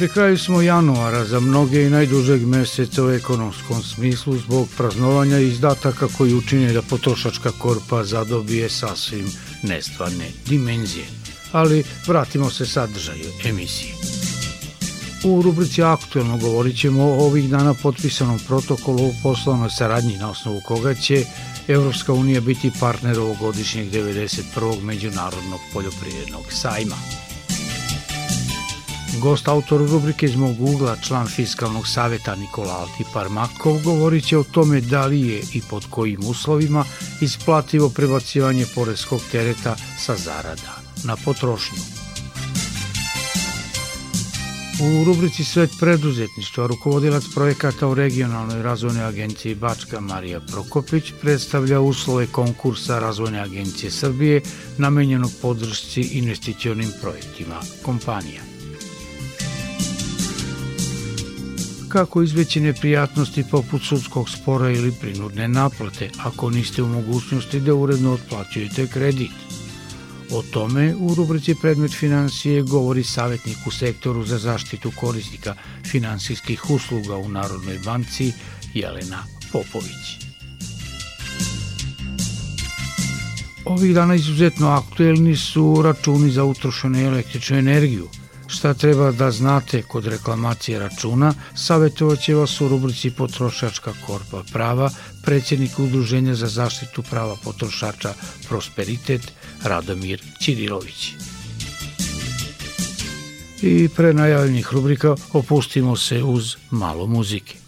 Pri kraju smo januara za mnoge i najdužeg meseca u ekonomskom smislu zbog praznovanja izdataka koji učine da potrošačka korpa zadobije sasvim nestvarne dimenzije. Ali vratimo se sadržaju emisije. U rubrici Aktuelno govorit ćemo o ovih dana potpisanom protokolu o poslovnoj saradnji na osnovu koga će Evropska unija biti partner ovogodišnjeg 91. međunarodnog poljoprivrednog sajma. Gost autor rubrike iz mog ugla, član Fiskalnog saveta Nikola Altiparmakov, govorit će o tome da li je i pod kojim uslovima isplativo prebacivanje poreskog tereta sa zarada na potrošnju. U rubrici Svet preduzetništva rukovodilac projekata u regionalnoj razvojnoj agenciji Bačka Marija Prokopić predstavlja uslove konkursa Razvojne agencije Srbije namenjenog podršci investicionim projektima kompanija. Kako izveći neprijatnosti poput sudskog spora ili prinudne naplate ako niste u mogućnosti da uredno otplaćujete kredit. O tome u rubrici Predmet financije govori savjetnik u sektoru za zaštitu korisnika finansijskih usluga u Narodnoj banci Jelena Popović. Ovih dana izuzetno aktuelni su računi za utrošenu električnu energiju – Šta treba da znate kod reklamacije računa, savjetovaće vas u rubrici Potrošačka korpa prava, predsjednik Udruženja za zaštitu prava potrošača Prosperitet, Radomir Ćirilović. I pre najavljenih rubrika opustimo se uz malo muzike.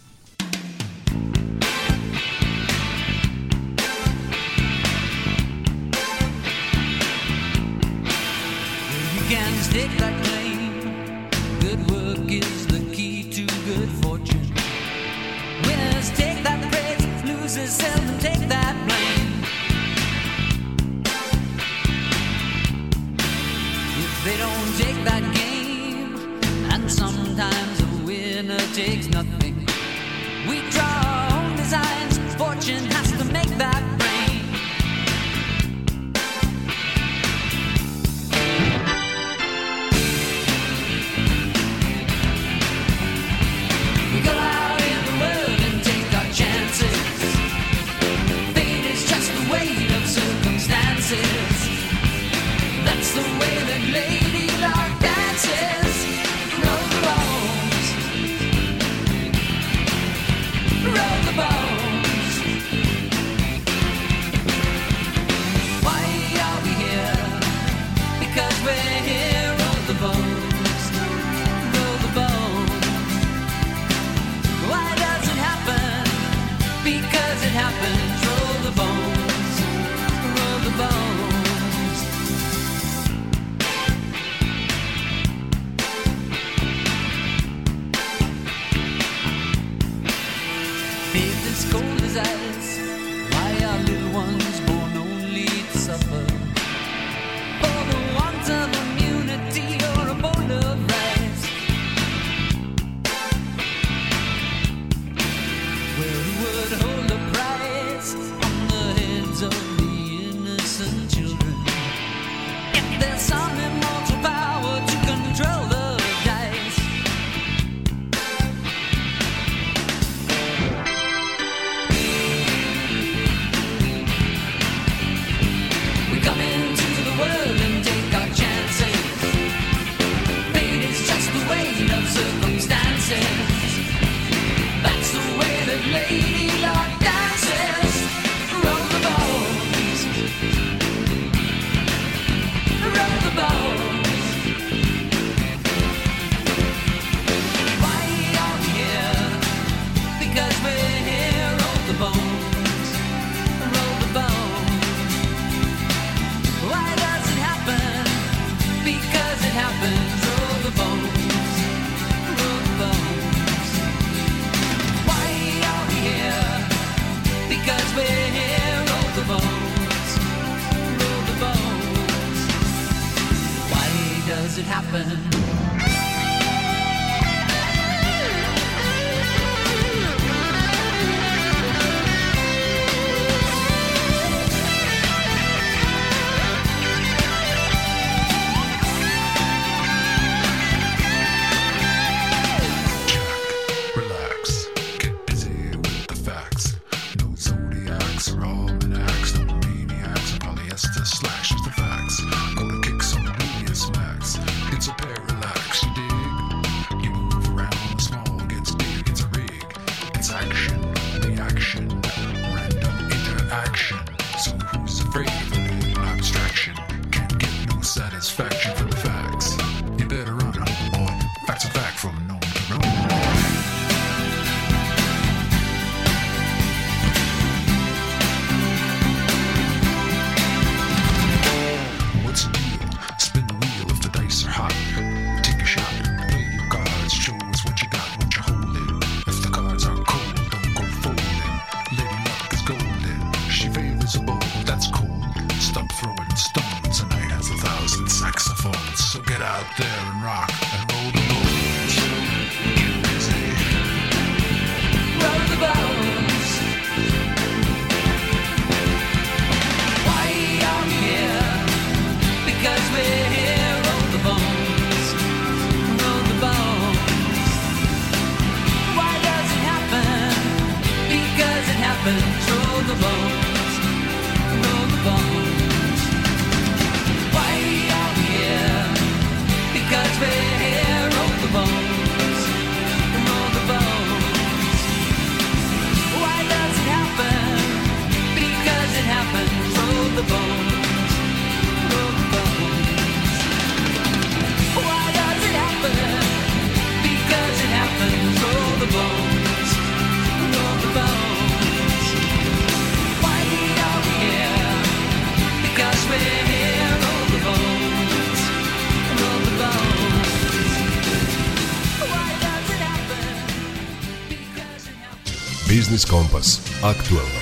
Aktualno.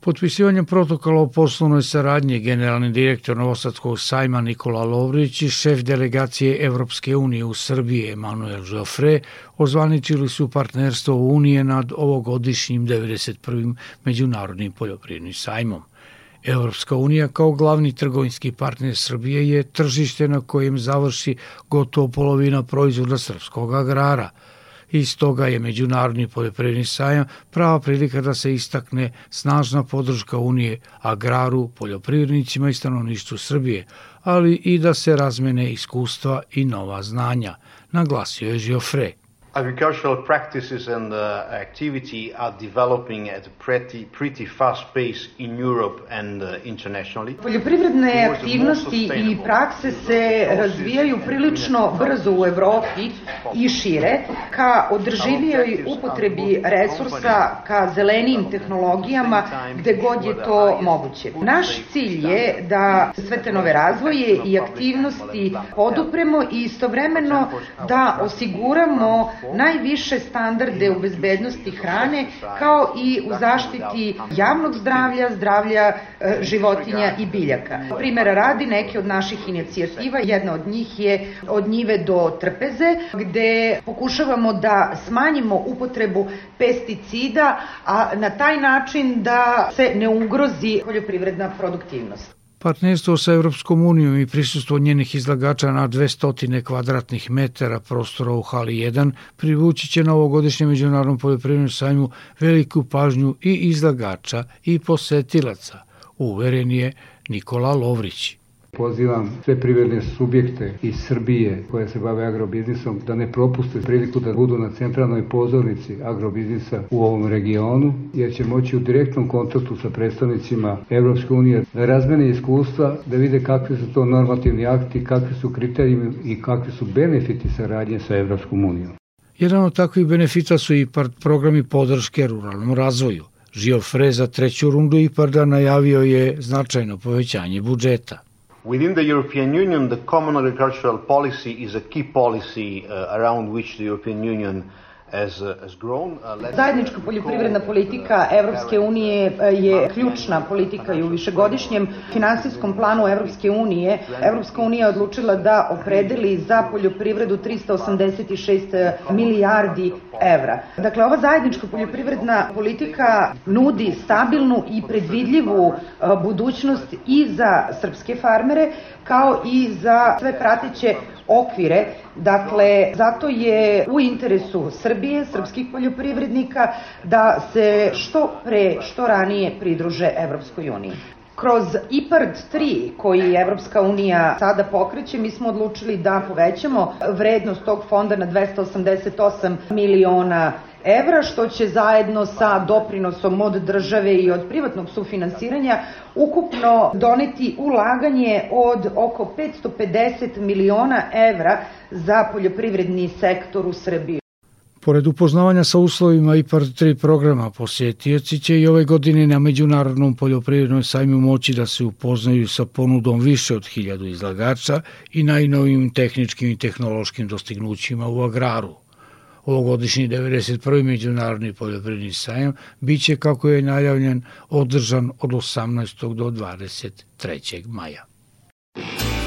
Potpisivanjem protokola o poslovnoj saradnji generalni direktor Novosadskog sajma Nikola Lovrić i šef delegacije Evropske unije u Srbiji Emanuel Joffre ozvaničili su partnerstvo Unije nad ovogodišnjim 91. međunarodnim poljoprivrednim sajmom. Evropska unija kao glavni trgovinski partner Srbije je tržište na kojem završi gotovo polovina proizvoda srpskog agrara – i stoga je Međunarodni poljoprivredni sajam prava prilika da se istakne snažna podrška Unije agraru, poljoprivrednicima i stanovništvu Srbije, ali i da se razmene iskustva i nova znanja, naglasio je Žiofre. Agricultural practices and uh, activity are developing at a pretty, pretty fast pace in Europe and uh, internationally. Poljoprivredne aktivnosti i prakse se razvijaju prilično brzo u Evropi i šire ka održivijoj upotrebi resursa, ka zelenijim tehnologijama gde god je to moguće. Naš cilj je da sve te nove razvoje i aktivnosti podupremo i istovremeno da osiguramo najviše standarde u bezbednosti hrane kao i u zaštiti javnog zdravlja, zdravlja e, životinja i biljaka. Primera radi neke od naših inicijativa, jedna od njih je od njive do trpeze, gde pokušavamo da smanjimo upotrebu pesticida, a na taj način da se ne ugrozi poljoprivredna produktivnost. Partnerstvo sa Evropskom unijom i prisustvo njenih izlagača na 200 kvadratnih metara prostora u hali 1 privući će na ovogodišnjem međunarodnom poljoprivrednom sajmu veliku pažnju i izlagača i posetilaca, uveren je Nikola Lovrić. Pozivam sve privredne subjekte iz Srbije koje se bave agrobiznisom da ne propuste priliku da budu na centralnoj pozornici agrobiznisa u ovom regionu, jer će moći u direktnom kontaktu sa predstavnicima Evropske unije da razmene iskustva, da vide kakvi su to normativni akti, kakvi su kriterijumi i kakvi su benefiti saradnje sa Evropskom unijom. Jedan od takvih benefita su i programi podrške ruralnom razvoju. Žio Fre za treću rundu IPARD-a najavio je značajno povećanje budžeta. Within the European Union, the common agricultural policy is a key policy uh, around which the European Union uh. Uh, Zajednička poljoprivredna politika uh, Evropske unije je ključna politika i u višegodišnjem finansijskom planu Evropske unije. Evropska unija je odlučila da opredeli za poljoprivredu 386 milijardi evra. Dakle, ova zajednička poljoprivredna politika nudi stabilnu i predvidljivu budućnost i za srpske farmere, kao i za sve prateće okvire. Dakle, zato je u interesu Srbije, srpskih poljoprivrednika, da se što pre, što ranije pridruže Evropskoj uniji. Kroz IPARD 3 koji Evropska unija sada pokreće, mi smo odlučili da povećamo vrednost tog fonda na 288 miliona evra, što će zajedno sa doprinosom od države i od privatnog sufinansiranja ukupno doneti ulaganje od oko 550 miliona evra za poljoprivredni sektor u Srbiji. Pored upoznavanja sa uslovima IPARD 3 programa, posjetioci će i ove godine na Međunarodnom poljoprivrednom sajmu moći da se upoznaju sa ponudom više od hiljadu izlagača i najnovim tehničkim i tehnološkim dostignućima u agraru. Ovogodišnji 91. Međunarodni poljoprivredni sajam biće, kako je najavljen, održan od 18. do 23. maja. I can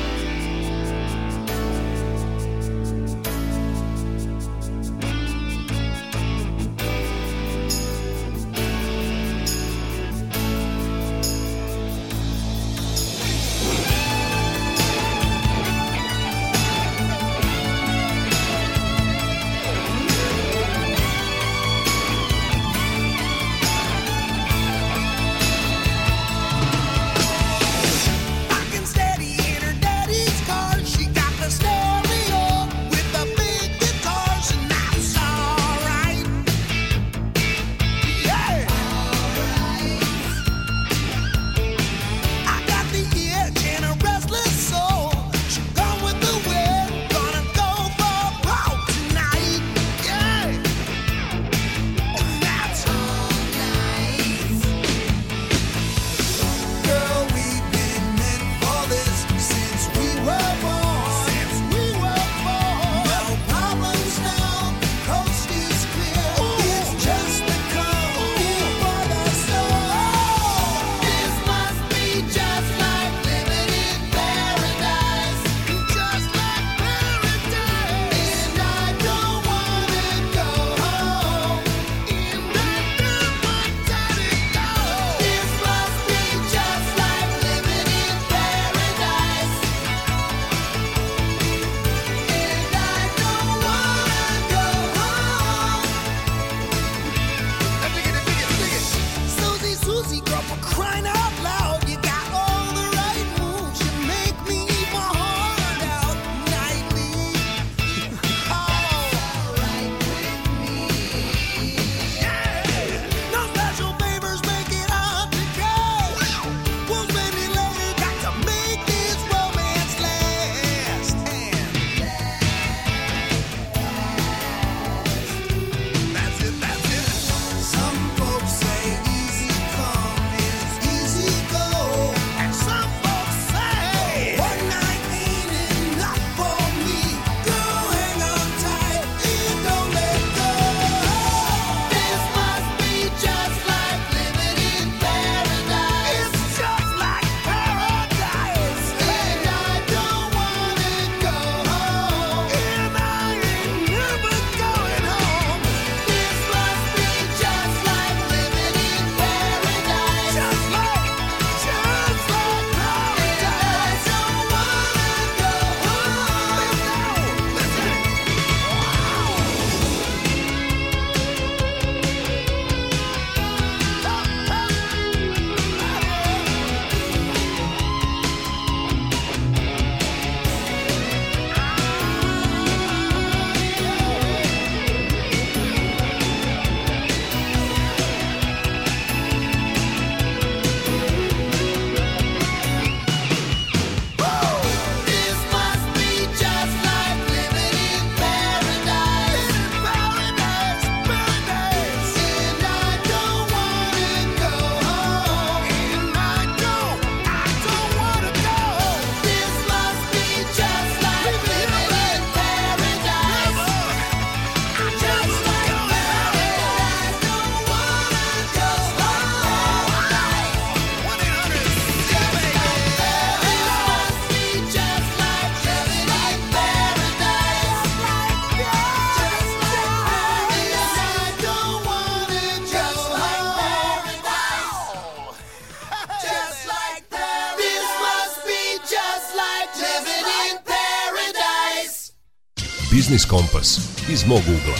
iz mog ugla.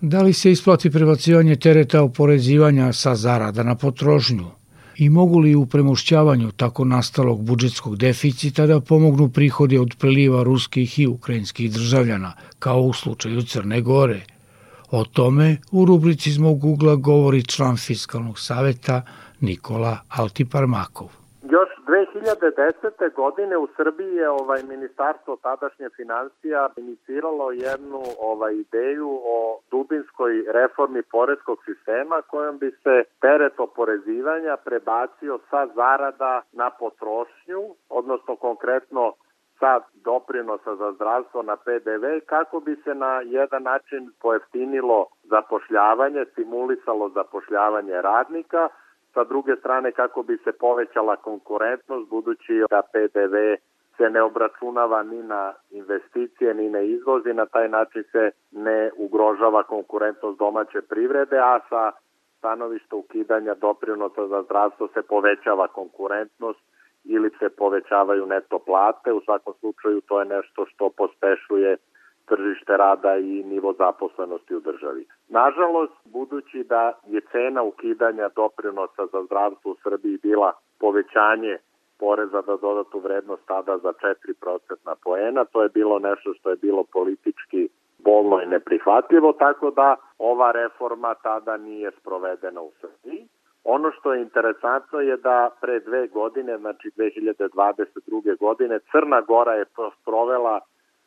Da li se isplati prebacivanje tereta oporezivanja sa zarada na potrošnju? I mogu li u premošćavanju tako nastalog budžetskog deficita da pomognu prihodi od priliva ruskih i ukrajinskih državljana, kao u slučaju Crne Gore? O tome u rubrici iz mog ugla govori član Fiskalnog saveta Nikola Altiparmakov. Još 2010. godine u Srbiji je ovaj ministarstvo tadašnje financija iniciralo jednu ovaj ideju o dubinskoj reformi poreskog sistema kojom bi se teret oporezivanja prebacio sa zarada na potrošnju, odnosno konkretno sa doprinosa za zdravstvo na PDV kako bi se na jedan način poeftinilo zapošljavanje, stimulisalo zapošljavanje radnika, sa druge strane kako bi se povećala konkurentnost budući da PDV se ne obračunava ni na investicije ni na izvoz i na taj način se ne ugrožava konkurentnost domaće privrede, a sa stanovišta ukidanja doprinosa za zdravstvo se povećava konkurentnost ili se povećavaju neto plate. U svakom slučaju to je nešto što pospešuje tržište rada i nivo zaposlenosti u državi. Nažalost, budući da je cena ukidanja doprinosa za zdravstvo u Srbiji bila povećanje poreza za dodatu vrednost tada za 4% poena, to je bilo nešto što je bilo politički bolno i neprihvatljivo, tako da ova reforma tada nije sprovedena u Srbiji. Ono što je interesantno je da pre dve godine, znači 2022. godine, Crna Gora je sprovela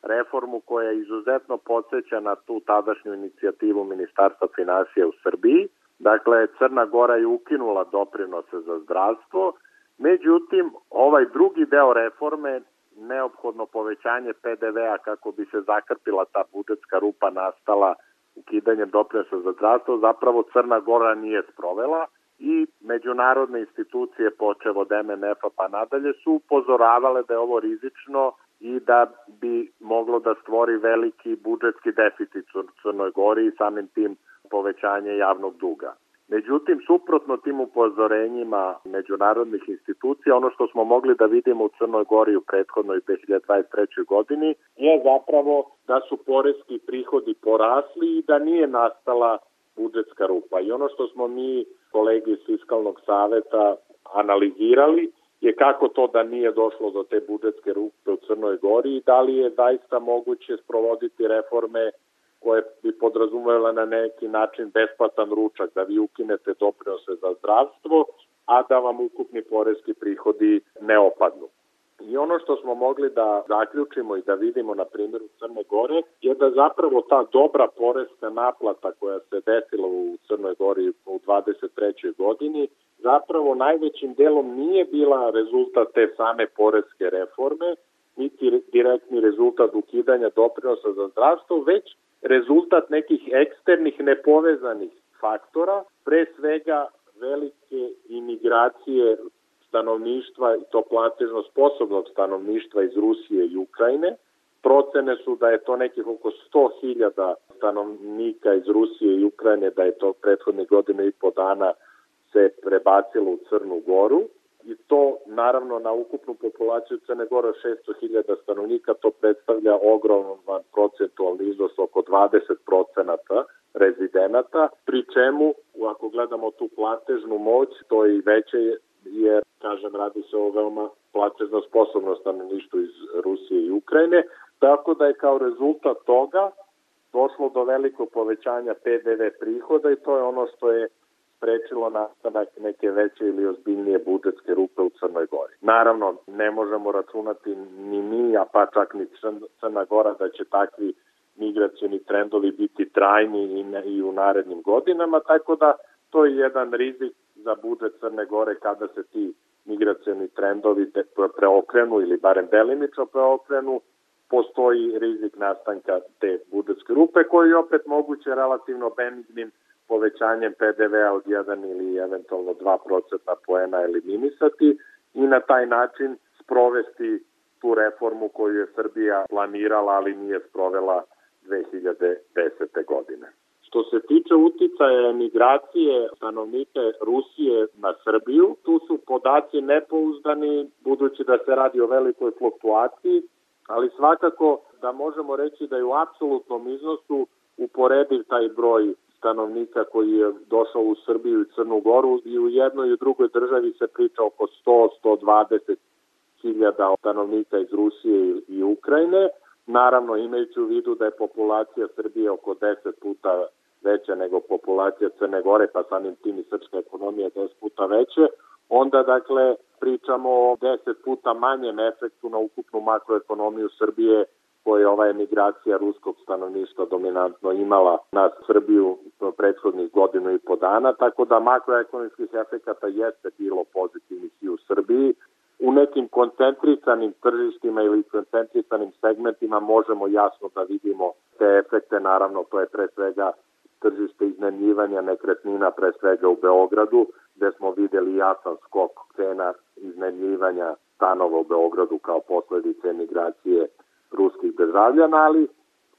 reformu koja izuzetno podsjeća na tu tadašnju inicijativu Ministarstva financija u Srbiji. Dakle, Crna Gora je ukinula doprinose za zdravstvo, međutim, ovaj drugi deo reforme, neophodno povećanje PDV-a kako bi se zakrpila ta budžetska rupa nastala ukidanjem doprinosa za zdravstvo, zapravo Crna Gora nije sprovela i međunarodne institucije počevo od MMF-a pa nadalje su upozoravale da je ovo rizično i da bi moglo da stvori veliki budžetski deficit u Crnoj Gori i samim tim povećanje javnog duga. Međutim, suprotno tim upozorenjima međunarodnih institucija, ono što smo mogli da vidimo u Crnoj Gori u prethodnoj 2023. godini je zapravo da su poreski prihodi porasli i da nije nastala budžetska rupa. I ono što smo mi, kolegi iz Fiskalnog saveta, analizirali je kako to da nije došlo do te budžetske rupe u Crnoj Gori i da li je zaista moguće sprovoditi reforme koje bi podrazumela na neki način besplatan ručak, da vi ukinete doprinose za zdravstvo, a da vam ukupni porezki prihodi ne opadnu. I ono što smo mogli da zaključimo i da vidimo na primjeru Crne Gore je da zapravo ta dobra porezka naplata koja se desila u Crnoj Gori u 23. godini zapravo najvećim delom nije bila rezultat te same poreske reforme, niti direktni rezultat ukidanja doprinosa za zdravstvo, već rezultat nekih eksternih nepovezanih faktora, pre svega velike imigracije stanovništva i to platežno sposobnog stanovništva iz Rusije i Ukrajine. Procene su da je to nekih oko 100.000 stanovnika iz Rusije i Ukrajine, da je to prethodnih godina i po dana se prebacilo u Crnu Goru i to naravno na ukupnu populaciju Crne Gore 600.000 stanovnika to predstavlja ogroman procentualni iznos oko 20 procenata rezidenata, pri čemu, ako gledamo tu platežnu moć, to je i veće jer, kažem, radi se o veoma platežno sposobno stanovništvu iz Rusije i Ukrajine, tako da je kao rezultat toga došlo do velikog povećanja PDV prihoda i to je ono što je sprečilo nastanak neke veće ili ozbiljnije budžetske rupe u Crnoj Gori. Naravno, ne možemo računati ni mi, a pa čak ni Crna Gora da će takvi migracioni trendovi biti trajni i, ne, i u narednim godinama, tako da to je jedan rizik za budžet Crne Gore kada se ti migracioni trendovi preokrenu ili barem delimično preokrenu, postoji rizik nastanka te budžetske rupe koji je opet moguće relativno benignim povećanjem PDV-a od 1 ili eventualno 2% poena eliminisati i na taj način sprovesti tu reformu koju je Srbija planirala, ali nije sprovela 2010. godine. Što se tiče uticaja emigracije stanovnike Rusije na Srbiju, tu su podaci nepouzdani budući da se radi o velikoj fluktuaciji ali svakako da možemo reći da je u apsolutnom iznosu uporediv taj broj stanovnika koji je došao u Srbiju i Crnu Goru i u jednoj i drugoj državi se priča oko 100-120 hiljada stanovnika iz Rusije i Ukrajine. Naravno, imajući u vidu da je populacija Srbije oko 10 puta veća nego populacija Crne Gore, pa samim tim i srpska ekonomija 10 puta veće, onda dakle pričamo o 10 puta manjem efektu na ukupnu makroekonomiju Srbije koje je ova emigracija ruskog stanovništva dominantno imala na Srbiju prethodnih godinu i po dana, tako da makroekonomskih efekata jeste bilo pozitivnih i u Srbiji. U nekim koncentrisanim tržištima ili koncentrisanim segmentima možemo jasno da vidimo te efekte, naravno to je pre svega tržište iznajmljivanja nekretnina, pre svega u Beogradu, gde smo videli jasan skok cena iznajmljivanja stanova u Beogradu kao posledice emigracije ruskih državljana, ali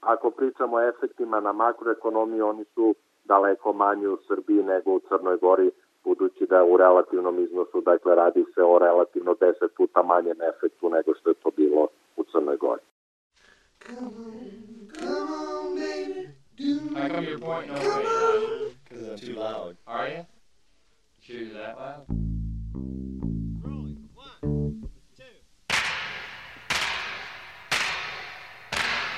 ako pričamo o efektima na makroekonomiju, oni su daleko manji u Srbiji nego u Crnoj Gori, budući da u relativnom iznosu, dakle radi se o relativno 10 puta manjem efektu nego što je to bilo u Crnoj Gori. How come you're pointing over? Because I'm too loud. Are you? Sure you're that loud?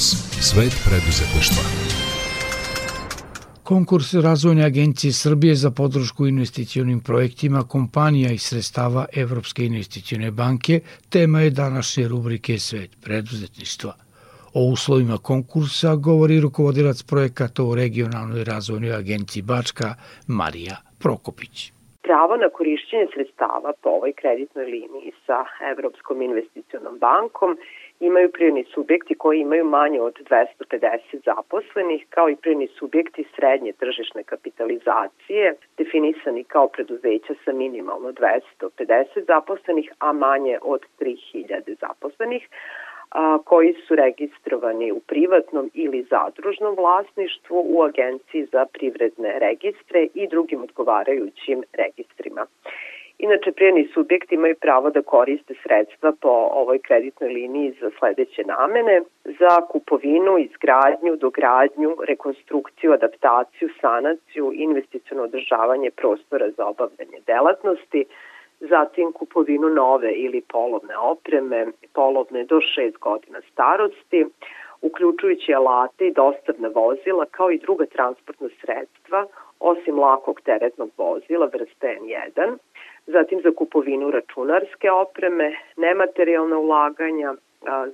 Kompas. Svet preduzetništva. Konkurs Razvojne agencije Srbije za podršku investicionim projektima kompanija i sredstava Evropske investicione banke tema je današnje rubrike Svet preduzetništva. O uslovima konkursa govori rukovodilac projekata u regionalnoj razvojnoj agenciji Bačka Marija Prokopić. Pravo na korišćenje sredstava po ovoj kreditnoj liniji sa Evropskom investicionom bankom imaju privredni subjekti koji imaju manje od 250 zaposlenih, kao i privredni subjekti srednje tržišne kapitalizacije, definisani kao preduzeća sa minimalno 250 zaposlenih, a manje od 3000 zaposlenih, a, koji su registrovani u privatnom ili zadružnom vlasništvu u Agenciji za privredne registre i drugim odgovarajućim registrima. Inače, prijeni subjekti imaju pravo da koriste sredstva po ovoj kreditnoj liniji za sledeće namene, za kupovinu, izgradnju, dogradnju, rekonstrukciju, adaptaciju, sanaciju, investiciono održavanje prostora za obavljanje delatnosti, zatim kupovinu nove ili polovne opreme, polovne do 6 godina starosti, uključujući alate i dostavna vozila kao i druga transportna sredstva, osim lakog teretnog vozila vrste N1, zatim za kupovinu računarske opreme, nematerijalna ulaganja,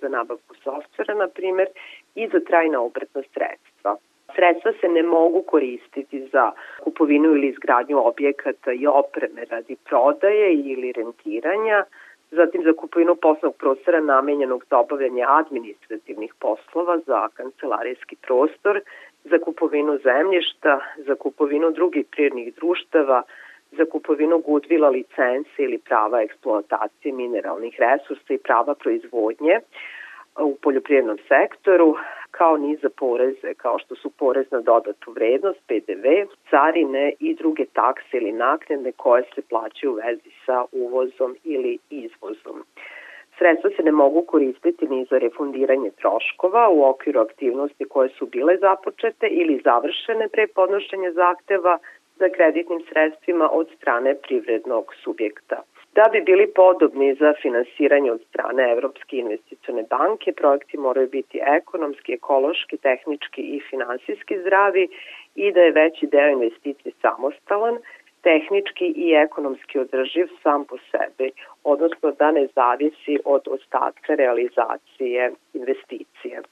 za nabavku softvera, na primer, i za trajna obratna sredstva. Sredstva se ne mogu koristiti za kupovinu ili izgradnju objekata i opreme radi prodaje ili rentiranja, zatim za kupovinu poslovnog prostora namenjenog za obavljanje administrativnih poslova za kancelarijski prostor, za kupovinu zemljišta, za kupovinu drugih prirodnih društava, za kupovinu gudvila licence ili prava eksploatacije mineralnih resursa i prava proizvodnje u poljoprivrednom sektoru, kao ni za poreze, kao što su porez na dodatu vrednost, PDV, carine i druge takse ili naknede koje se plaćaju u vezi sa uvozom ili izvozom. Sredstva se ne mogu koristiti ni za refundiranje troškova u okviru aktivnosti koje su bile započete ili završene pre podnošenja zahteva za kreditnim sredstvima od strane privrednog subjekta. Da bi bili podobni za finansiranje od strane Evropske investicione banke, projekti moraju biti ekonomski, ekološki, tehnički i finansijski zdravi i da je veći deo investicije samostalan, tehnički i ekonomski održiv sam po sebi, odnosno da ne zavisi od ostatka realizacije investicije.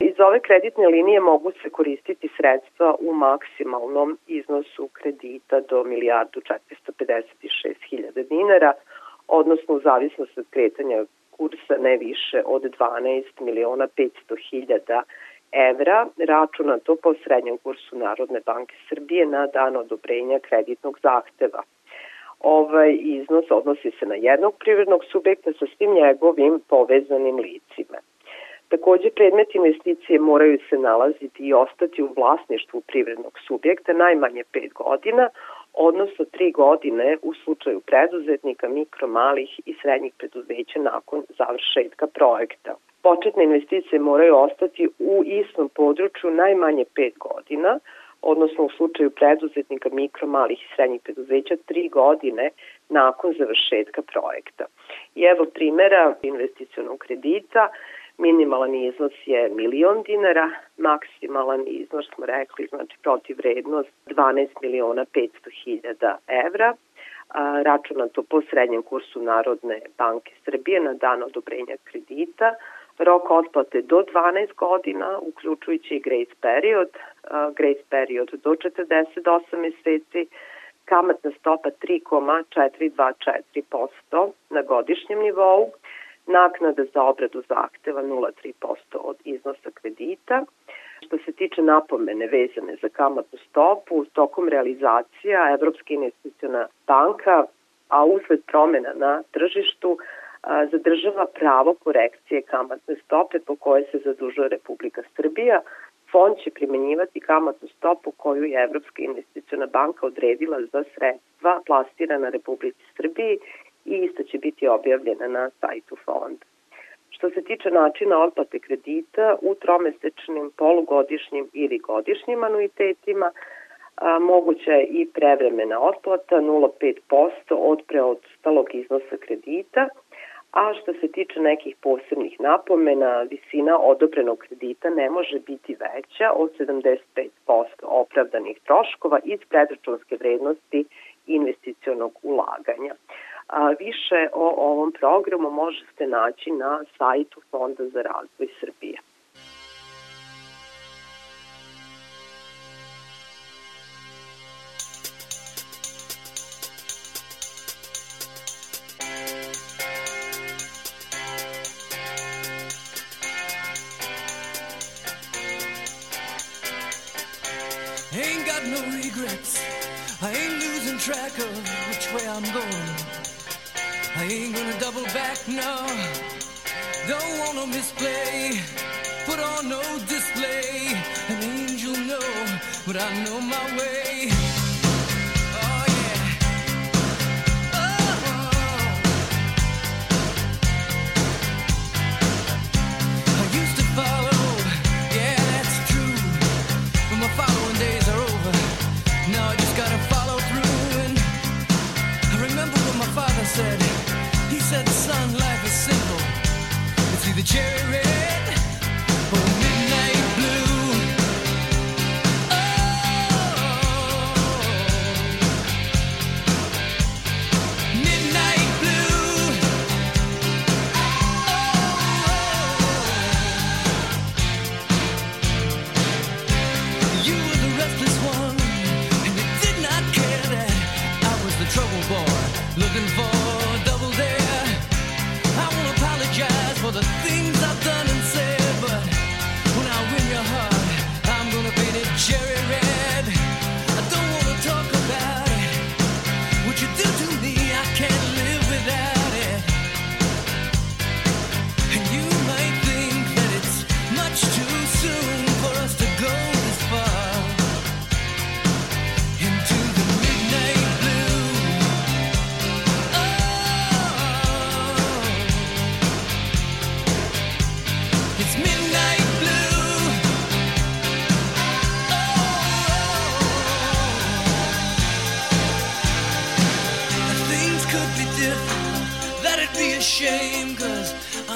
Iz ove kreditne linije mogu se koristiti sredstva u maksimalnom iznosu kredita do milijardu 456 hiljada dinara, odnosno u zavisnosti od kretanja kursa ne više od 12 miliona 500 hiljada evra, računato po srednjem kursu Narodne banke Srbije na dan odobrenja kreditnog zahteva. Ovaj iznos odnosi se na jednog privrednog subjekta sa svim njegovim povezanim licima. Takođe, predmet investicije moraju se nalaziti i ostati u vlasništvu privrednog subjekta najmanje 5 godina, odnosno 3 godine u slučaju preduzetnika, mikro, malih i srednjih preduzeća nakon završetka projekta. Početne investicije moraju ostati u istom području najmanje 5 godina, odnosno u slučaju preduzetnika, mikro, malih i srednjih preduzeća 3 godine nakon završetka projekta. I evo primera investicionog kredita Minimalan iznos je milion dinara, maksimalan iznos smo rekli, znači protiv vrednost 12 miliona 500 hiljada evra, računato po srednjem kursu Narodne banke Srbije na dan odobrenja kredita, rok otplate do 12 godina, uključujući i grace period, grace period do 48 meseci, kamatna stopa 3,424% na godišnjem nivou, naknada za obradu zahteva 0,3% od iznosa kredita. Što se tiče napomene vezane za kamatnu stopu, tokom realizacija Evropska investiciona banka, a usled promena na tržištu, zadržava pravo korekcije kamatne stope po koje se zadužuje Republika Srbija. Fond će primenjivati kamatnu stopu koju je Evropska investiciona banka odredila za sredstva plastirana Republici Srbiji i isto će biti objavljena na sajtu fonda. Što se tiče načina otplate kredita u tromesečnim, polugodišnjim ili godišnjim anuitetima, a, moguća je i prevremena otplata 0,5% od preostalog iznosa kredita, a što se tiče nekih posebnih napomena, visina odobrenog kredita ne može biti veća od 75% opravdanih troškova iz predračunske vrednosti investicionog ulaganja. A, više o ovom programu možete naći na sajtu Fonda za razvoj Srbije. Ain't got no regrets. I ain't losing track of which way I'm going. I ain't gonna double back, no. Don't wanna misplay, put on no display. An angel, no, but I know my way. It's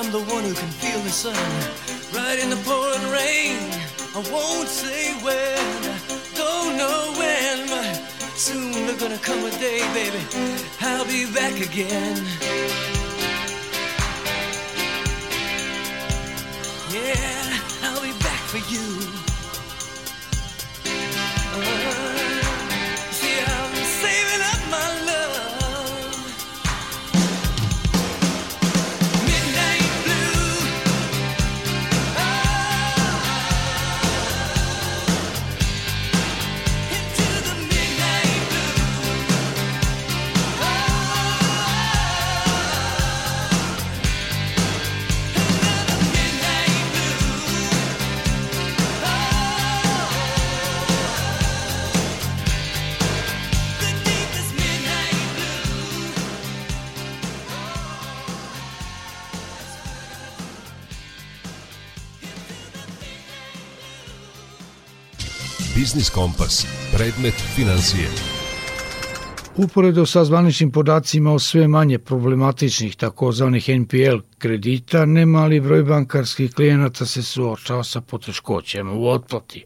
I'm the one who can feel the sun right in the pouring rain. I won't say when, don't know when, but soon there's gonna come a day, baby. I'll be back again. Yeah, I'll be back for you. Biznis Kompas. Predmet financije. Uporedo sa zvaničnim podacima o sve manje problematičnih takozvanih NPL kredita, nemali broj bankarskih klijenata se suočava sa poteškoćama u otplati.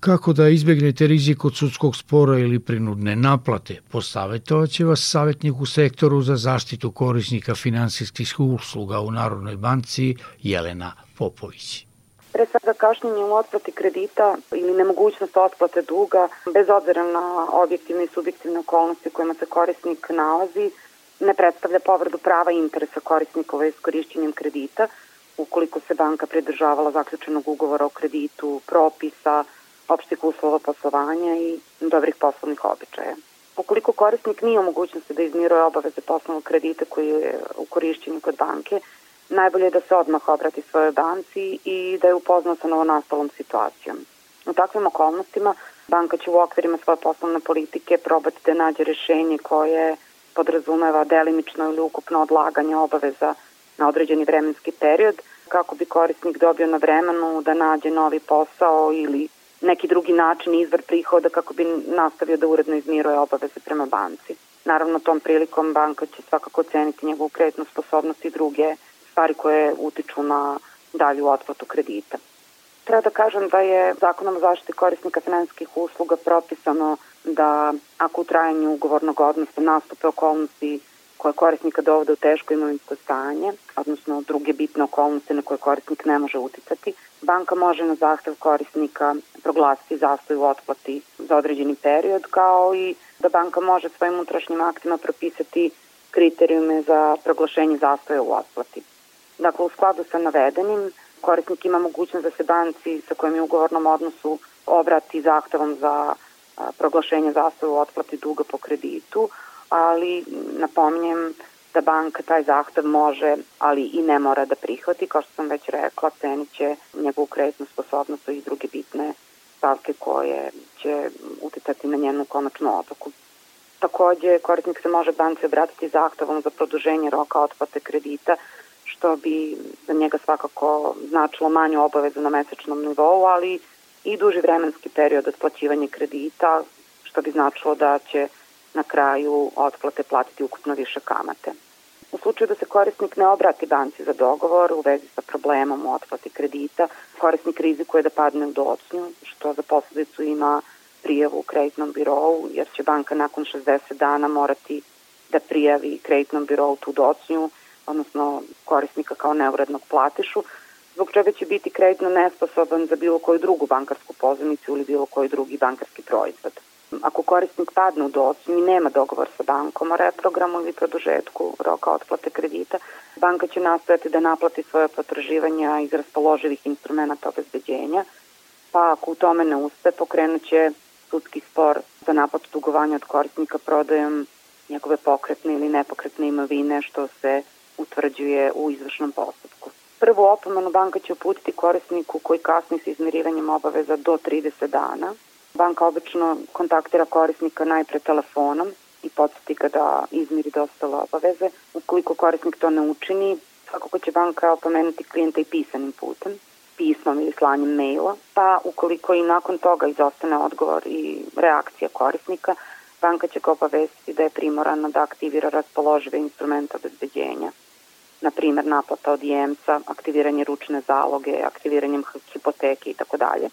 Kako da izbjegnete rizik od sudskog spora ili prinudne naplate, posavetovat će vas savjetnik u sektoru za zaštitu korisnika finansijskih usluga u Narodnoj banci Jelena Popović. Pre svega kašnjenje u otplati kredita ili nemogućnost otplate duga, bez obzira na objektivne i subjektivne okolnosti u kojima se korisnik nalazi, ne predstavlja povredu prava i interesa korisnikova iskorišćenjem kredita, ukoliko se banka pridržavala zaključenog ugovora o kreditu, propisa, opštih uslova poslovanja i dobrih poslovnih običaja. Ukoliko korisnik nije u mogućnosti da izmiruje obaveze poslovnog kredita koji je u korišćenju kod banke, najbolje je da se odmah obrati svojoj banci i da je upoznao sa novonastalom situacijom. U takvim okolnostima banka će u okvirima svoje poslovne politike probati da nađe rešenje koje podrazumeva delimično ili ukupno odlaganje obaveza na određeni vremenski period kako bi korisnik dobio na vremenu da nađe novi posao ili neki drugi način izvor prihoda kako bi nastavio da uredno izmiruje obaveze prema banci. Naravno, tom prilikom banka će svakako ceniti njegovu kreditnu sposobnost i druge stvari koje utiču na dalju otplatu kredita. Treba da kažem da je zakonom o zaštiti korisnika finansijskih usluga propisano da ako u trajanju ugovornog odnosa nastupe okolnosti koje korisnika dovode u teško imovinsko stanje, odnosno druge bitne okolnosti na koje korisnik ne može uticati, banka može na zahtev korisnika proglasiti zastoj u otplati za određeni period, kao i da banka može svojim unutrašnjim aktima propisati kriterijume za proglašenje zastoja u otplati. Dakle, u skladu sa navedenim, korisnik ima mogućnost da se banci sa kojim je u ugovornom odnosu obrati zahtevom za proglašenje zastoja u otplati duga po kreditu, ali napominjem da banka taj zahtev može, ali i ne mora da prihvati, kao što sam već rekla, cenit će njegovu kreditnu sposobnost i druge bitne stavke koje će uticati na njenu konačnu odluku. Takođe, korisnik se može banci obratiti zahtevom za produženje roka otplate kredita, što bi za njega svakako značilo manju obavezu na mesečnom nivou, ali i duži vremenski period otplaćivanja kredita, što bi značilo da će na kraju otplate platiti ukupno više kamate. U slučaju da se korisnik ne obrati banci za dogovor u vezi sa problemom u otplati kredita, korisnik rizikuje da padne u docnju, što za posledicu ima prijavu u kreditnom birovu, jer će banka nakon 60 dana morati da prijavi kreditnom birovu tu docnju, odnosno korisnika kao neurednog platišu, zbog čega će biti kreditno nesposoban za bilo koju drugu bankarsku pozivnicu ili bilo koji drugi bankarski proizvod. Ako korisnik padne u docnju i nema dogovor sa bankom o reprogramu ili produžetku roka otplate kredita, banka će nastojati da naplati svoje potraživanja iz raspoloživih instrumenta obezbeđenja, pa ako u tome ne uspe, pokrenut će sudski spor za naplatu dugovanja od korisnika prodajom njegove pokretne ili nepokretne imovine što se utvrđuje u izvršnom postupku. Prvu opomenu banka će uputiti korisniku koji kasni sa izmirivanjem obaveza do 30 dana, Banka obično kontaktira korisnika najpre telefonom i podsjeti ga da izmiri dostale obaveze. Ukoliko korisnik to ne učini, svakako će banka opomenuti klijenta i pisanim putem, pismom ili slanjem maila, pa ukoliko i nakon toga izostane odgovor i reakcija korisnika, banka će ga obavestiti da je primorana da aktivira raspoložive instrumenta obezbeđenja, na primer naplata od jemca, aktiviranje ručne zaloge, aktiviranjem hipoteke i tako dalje.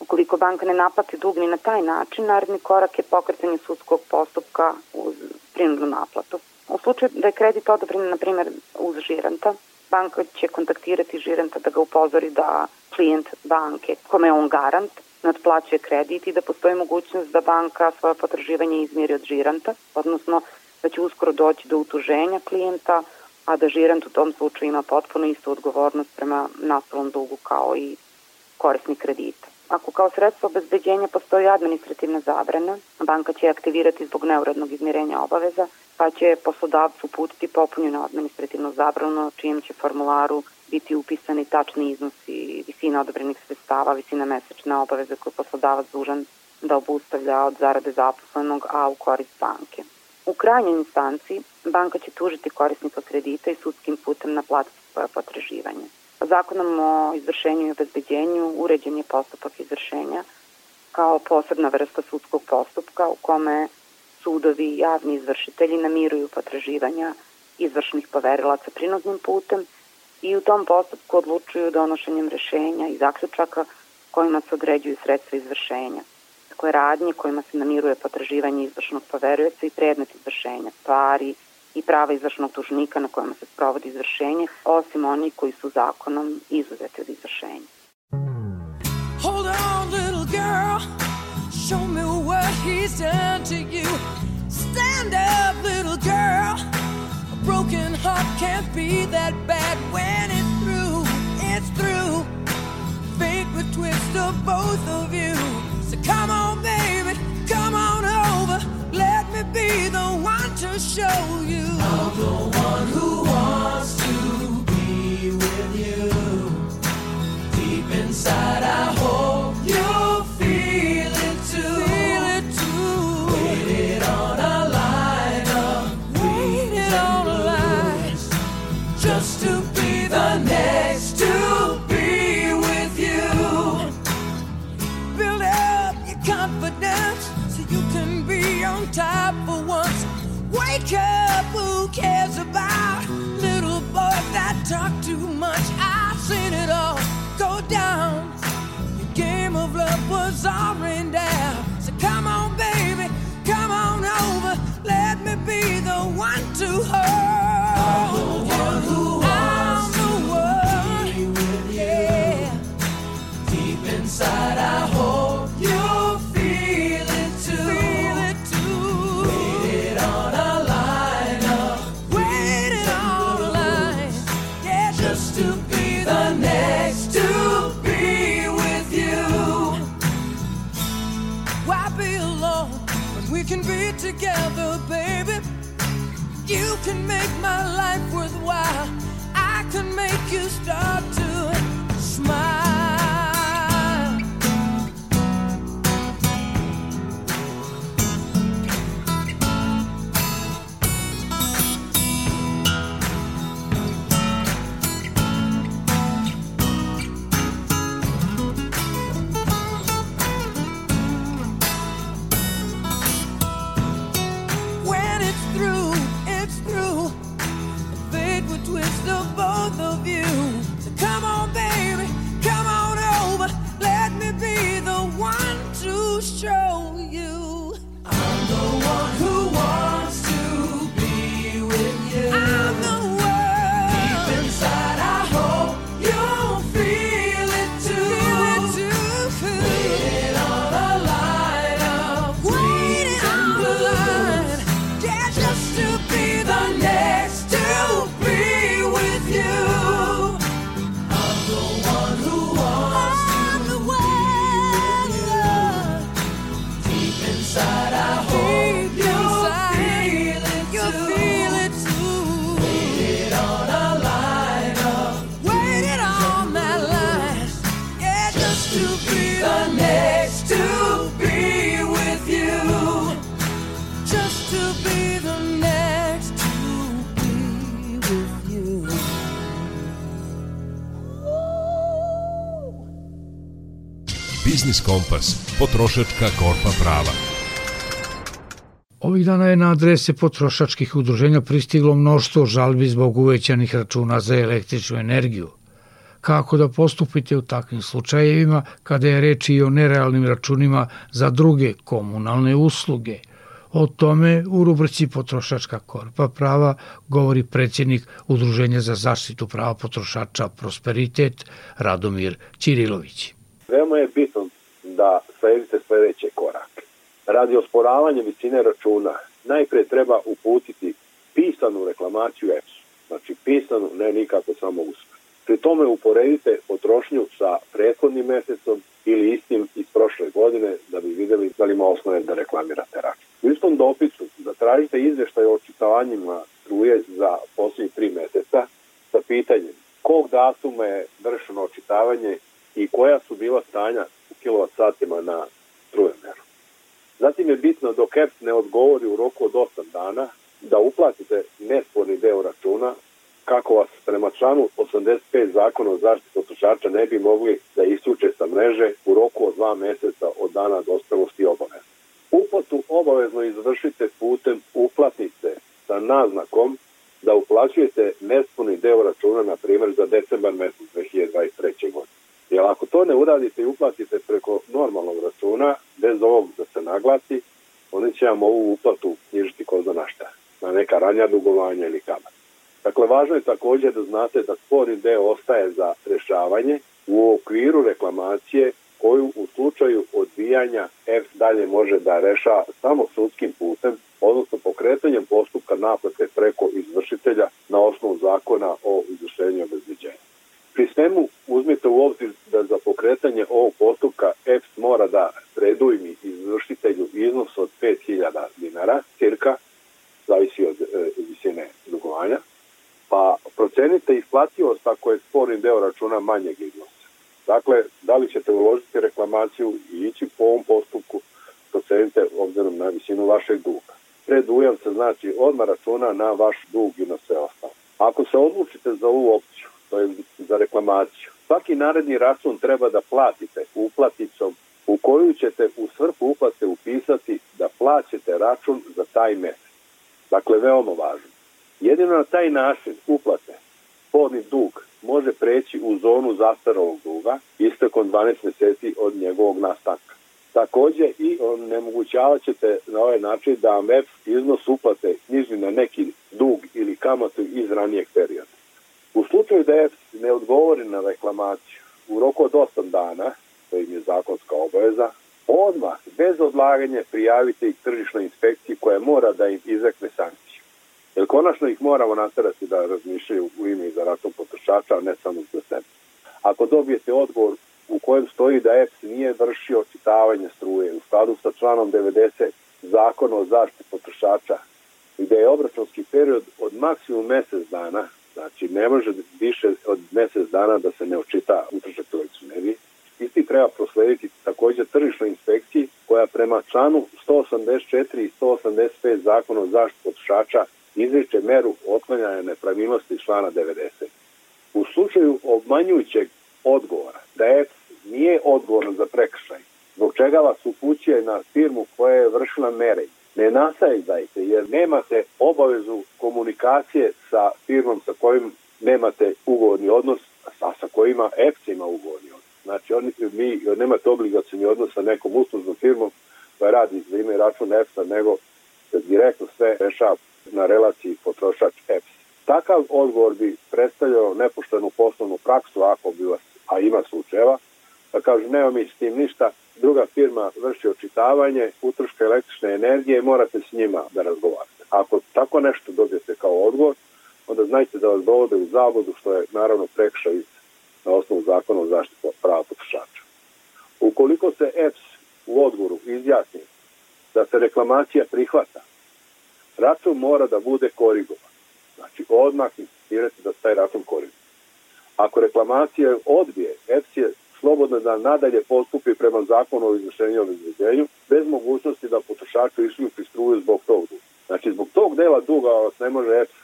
Ukoliko banka ne naplati dug ni na taj način, naredni korak je pokretanje sudskog postupka uz prinudnu naplatu. U slučaju da je kredit odobren, na primjer, uz žiranta, banka će kontaktirati žiranta da ga upozori da klijent banke, kome je on garant, ne otplaćuje kredit i da postoji mogućnost da banka svoje potraživanje izmiri od žiranta, odnosno da će uskoro doći do utuženja klijenta, a da žirant u tom slučaju ima potpuno istu odgovornost prema nastalom dugu kao i korisnik kredita. Ako kao sredstvo obezbeđenja postoji administrativna zabrana, banka će aktivirati zbog neurednog izmirenja obaveza, pa će poslodavcu uputiti popunjenu administrativnu zabranu, na čijem će formularu biti upisani tačni iznosi visina odobrenih sredstava, visina mesečne obaveze koje poslodavac dužan da obustavlja od zarade zaposlenog, a u korist banke. U krajnjoj instanci banka će tužiti korisnika kredita i sudskim putem naplatiti svoje potraživanje. Zakonom o izvršenju i obezbeđenju uređen je postupak izvršenja kao posebna vrsta sudskog postupka u kome sudovi i javni izvršitelji namiruju potraživanja izvršnih poverilaca prinudnim putem i u tom postupku odlučuju donošenjem rešenja i zaključaka kojima se određuju sredstva izvršenja. Dakle, radnje kojima se namiruje potraživanje izvršnog poverioca i predmet izvršenja, stvari, i prava izvršnog tužnika na kojima se sprovodi izvršenje, osim oni koji su zakonom izuzeti od izvršenja. Hold on, little girl, show me what he's done to you. Stand up, little girl, a broken heart can't be that bad when it's through, it's through. Fate would twist of both of you. Show Kompas. Potrošačka korpa prava. Ovih dana je na adrese potrošačkih udruženja pristiglo mnoštvo žalbi zbog uvećanih računa za električnu energiju. Kako da postupite u takvim slučajevima kada je reč i o nerealnim računima za druge komunalne usluge? O tome u rubrici Potrošačka korpa prava govori predsjednik Udruženja za zaštitu prava potrošača Prosperitet Radomir Ćirilović. Veoma je bitno da sledite sledeće korake. Radi osporavanja visine računa, najpre treba uputiti pisanu reklamaciju EPS-u. Znači pisanu, ne nikako samo usme. Pri tome uporedite potrošnju sa prethodnim mesecom ili istim iz prošle godine da bi videli da li ima osnove da reklamirate račun. U istom dopisu zatražite izveštaj o očitavanjima struje za posljednjih tri meseca sa pitanjem kog datuma je vršeno očitavanje i koja su bila stanja satima na strujomeru. Zatim je bitno dok EPS ne odgovori u roku od 8 dana da uplatite nesporni deo računa kako vas prema članu 85 zakona o zaštiti potrošača ne bi mogli da isključe sa mreže u roku od dva meseca od dana dospjelosti obaveza. Uplatu obavezno izvršite putem uplatnice sa naznakom da uplaćujete nesporni deo računa, na primjer, za decembar mesec 2023. godine. Jer ako to ne uradite i uplatite preko normalnog računa, bez ovog da se naglasi, oni će vam ovu uplatu knjižiti ko zna na šta, na neka ranja dugovanja ili kamat. Dakle, važno je također da znate da sporni deo ostaje za rešavanje u okviru reklamacije koju u slučaju odbijanja EPS dalje može da reša samo sudskim putem, odnosno pokretanjem postupka naplate preko izvršitelja na osnovu zakona o izvršenju i obezbeđenju. Pri svemu uzmite u obzir da za pokretanje ovog postupka EPS mora da predujmi izvršitelju iznos od 5000 dinara, cirka, zavisi od e, visine dugovanja, pa procenite isplativost ako je sporni deo računa manjeg iznosa. Dakle, da li ćete uložiti reklamaciju i ići po ovom postupku, procenite obzirom na visinu vašeg duga. Predujam se znači odmah računa na vaš dug i na sve ostalo. Ako se odlučite za ovu opciju, to je za reklamaciju, svaki naredni račun treba da platite uplaticom u koju ćete u svrhu uplate upisati da plaćate račun za taj mesec. Dakle, veoma važno. Jedino na taj način uplate sporni dug može preći u zonu zastaralog duga istekom 12 meseci od njegovog nastanka. Takođe i onemogućavat ćete na ovaj način da vam EPS iznos uplate knjiži na neki dug ili kamatu iz ranijeg perioda. U slučaju da EPS ne odgovori na reklamaciju u roku od 8 dana, to im je zakonska obaveza, odmah, bez odlaganja, prijavite ih tržišnoj inspekciji koja mora da im izrekne sankciju. Jer konačno ih moramo naterati da razmišljaju u ime i za račun potrošača, a ne samo za sebe. Ako dobijete odgovor u kojem stoji da EPS nije vršio očitavanje struje u skladu sa članom 90 zakona o zaštiti potrošača, gde je obračunski period od maksimum mesec dana, znači ne može više od mesec dana da se ne očita utrošak električne energije, isti treba proslediti takođe tržišnoj inspekciji koja prema članu 184 i 185 zakona o zaštitu potrošača izriče meru otklanjanja nepravilnosti člana 90. U slučaju obmanjujućeg odgovora da EPS nije odgovoran za prekršaj, zbog čega vas upućuje na firmu koja je vršila merenje, ne nasajdajte jer nemate obavezu komunikacije sa firmom sa kojim nemate ugovorni odnos, a sa kojima EPS ima ugovorni odnos. Znači, oni, mi nemate obligacijni odnos sa nekom uslužnom firmom koja radi za ime račun EPS-a, nego se direktno sve rešava na relaciji potrošač EPS. Takav odgovor bi predstavljao nepoštenu poslovnu praksu ako bi vas, a ima slučajeva, da kažu nema mi s tim ništa, druga firma vrši očitavanje utroška električne energije i morate s njima da razgovarate. Ako tako nešto dobijete kao odgovor, onda znajte da vas dovode u zavodu, što je naravno prekšaj na osnovu zakona o zaštitu prava potrošača. Ukoliko se EPS u odgovoru izjasni da se reklamacija prihvata, račun mora da bude korigovan. Znači, odmah insistirate da taj račun korigovan. Ako reklamacija odbije, EPS je slobodno da nadalje postupi prema zakonu o izvršenju i obezbeđenju, bez mogućnosti da potrošaču isključi struju zbog tog duga. Znači, zbog tog dela duga vas ne može EPS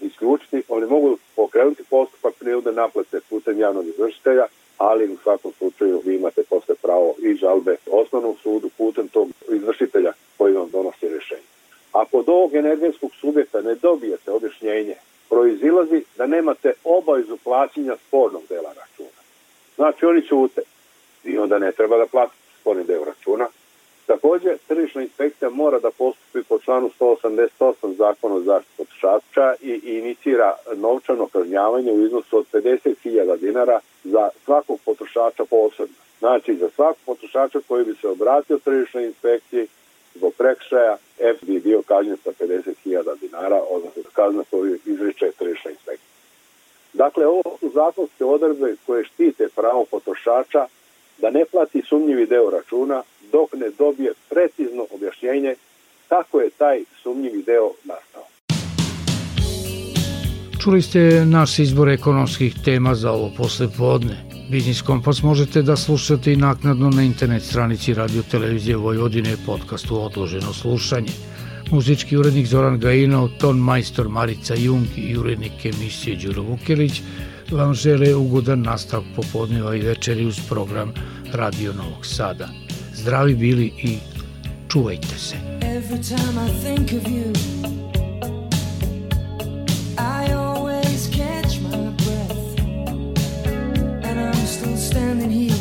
isključiti, oni mogu pokrenuti postupak prinude naplate putem javnog izvršitelja, ali u svakom slučaju vi imate posle pravo i žalbe osnovnom sudu putem tog izvršitelja koji vam donosi rešenje. Ako od ovog energetskog subjekta ne dobijete objašnjenje, proizilazi da nemate obavezu plaćanja spornog dela računa. Znači oni ćute i onda ne treba da platite sporni deo računa. Takođe, tržišna inspekcija mora da postupi po članu 188 zakona o zaštitu potrošača i inicira novčano kažnjavanje u iznosu od 50.000 dinara za svakog potrošača posebno. Znači, za svakog potrošača koji bi se obratio tržišnoj inspekciji zbog prekšaja, F bi bio kažnjen sa 50.000 dinara, odnosno kazna koju izriče tržišna inspekcija. Dakle, ovo su zakonske odredbe koje štite pravo potrošača da ne plati sumnjivi deo računa dok ne dobije precizno objašnjenje kako je taj sumnjivi deo nastao. Čuli ste naš izbor ekonomskih tema za ovo posle podne. Biznis Kompas možete da slušate i naknadno na internet stranici Radio Televizije Vojvodine podcastu Odloženo slušanje. Muzički urednik Zoran Gajinov, ton majstor Marica Jung i urednik emisije Đuro Vukelić vam žele ugodan nastav popodneva i večeri uz program Radio Novog Sada. Zdravi bili i čuvajte se. Every time I think of you, I always catch my breath, and I'm still standing here,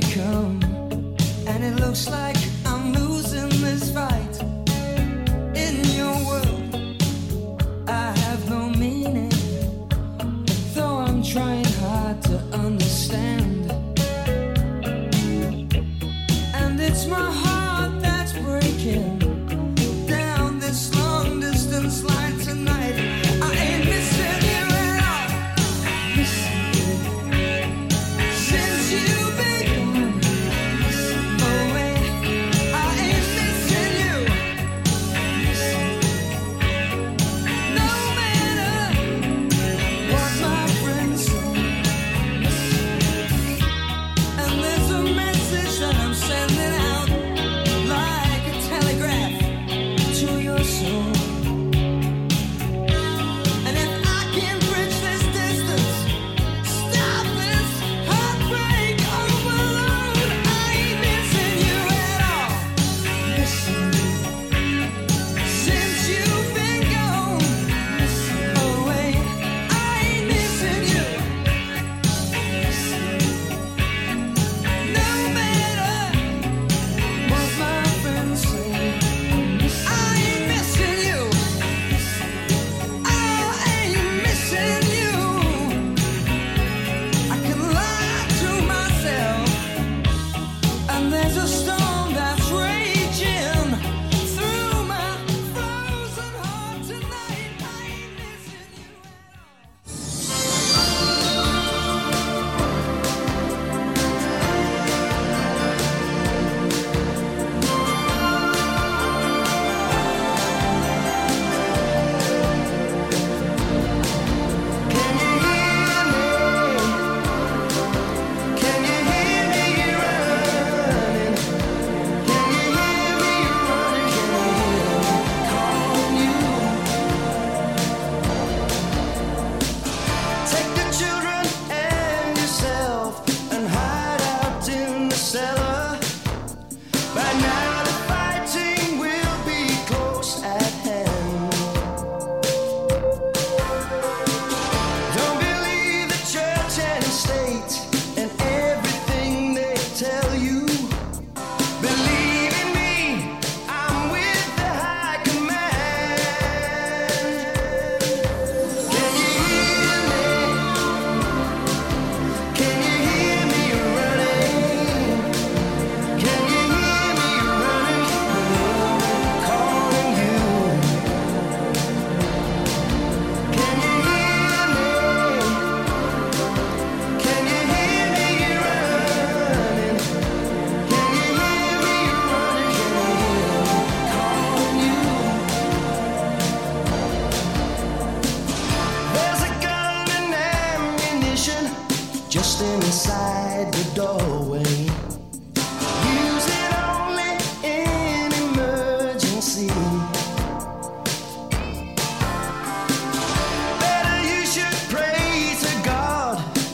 become, and it looks like.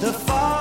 the fire.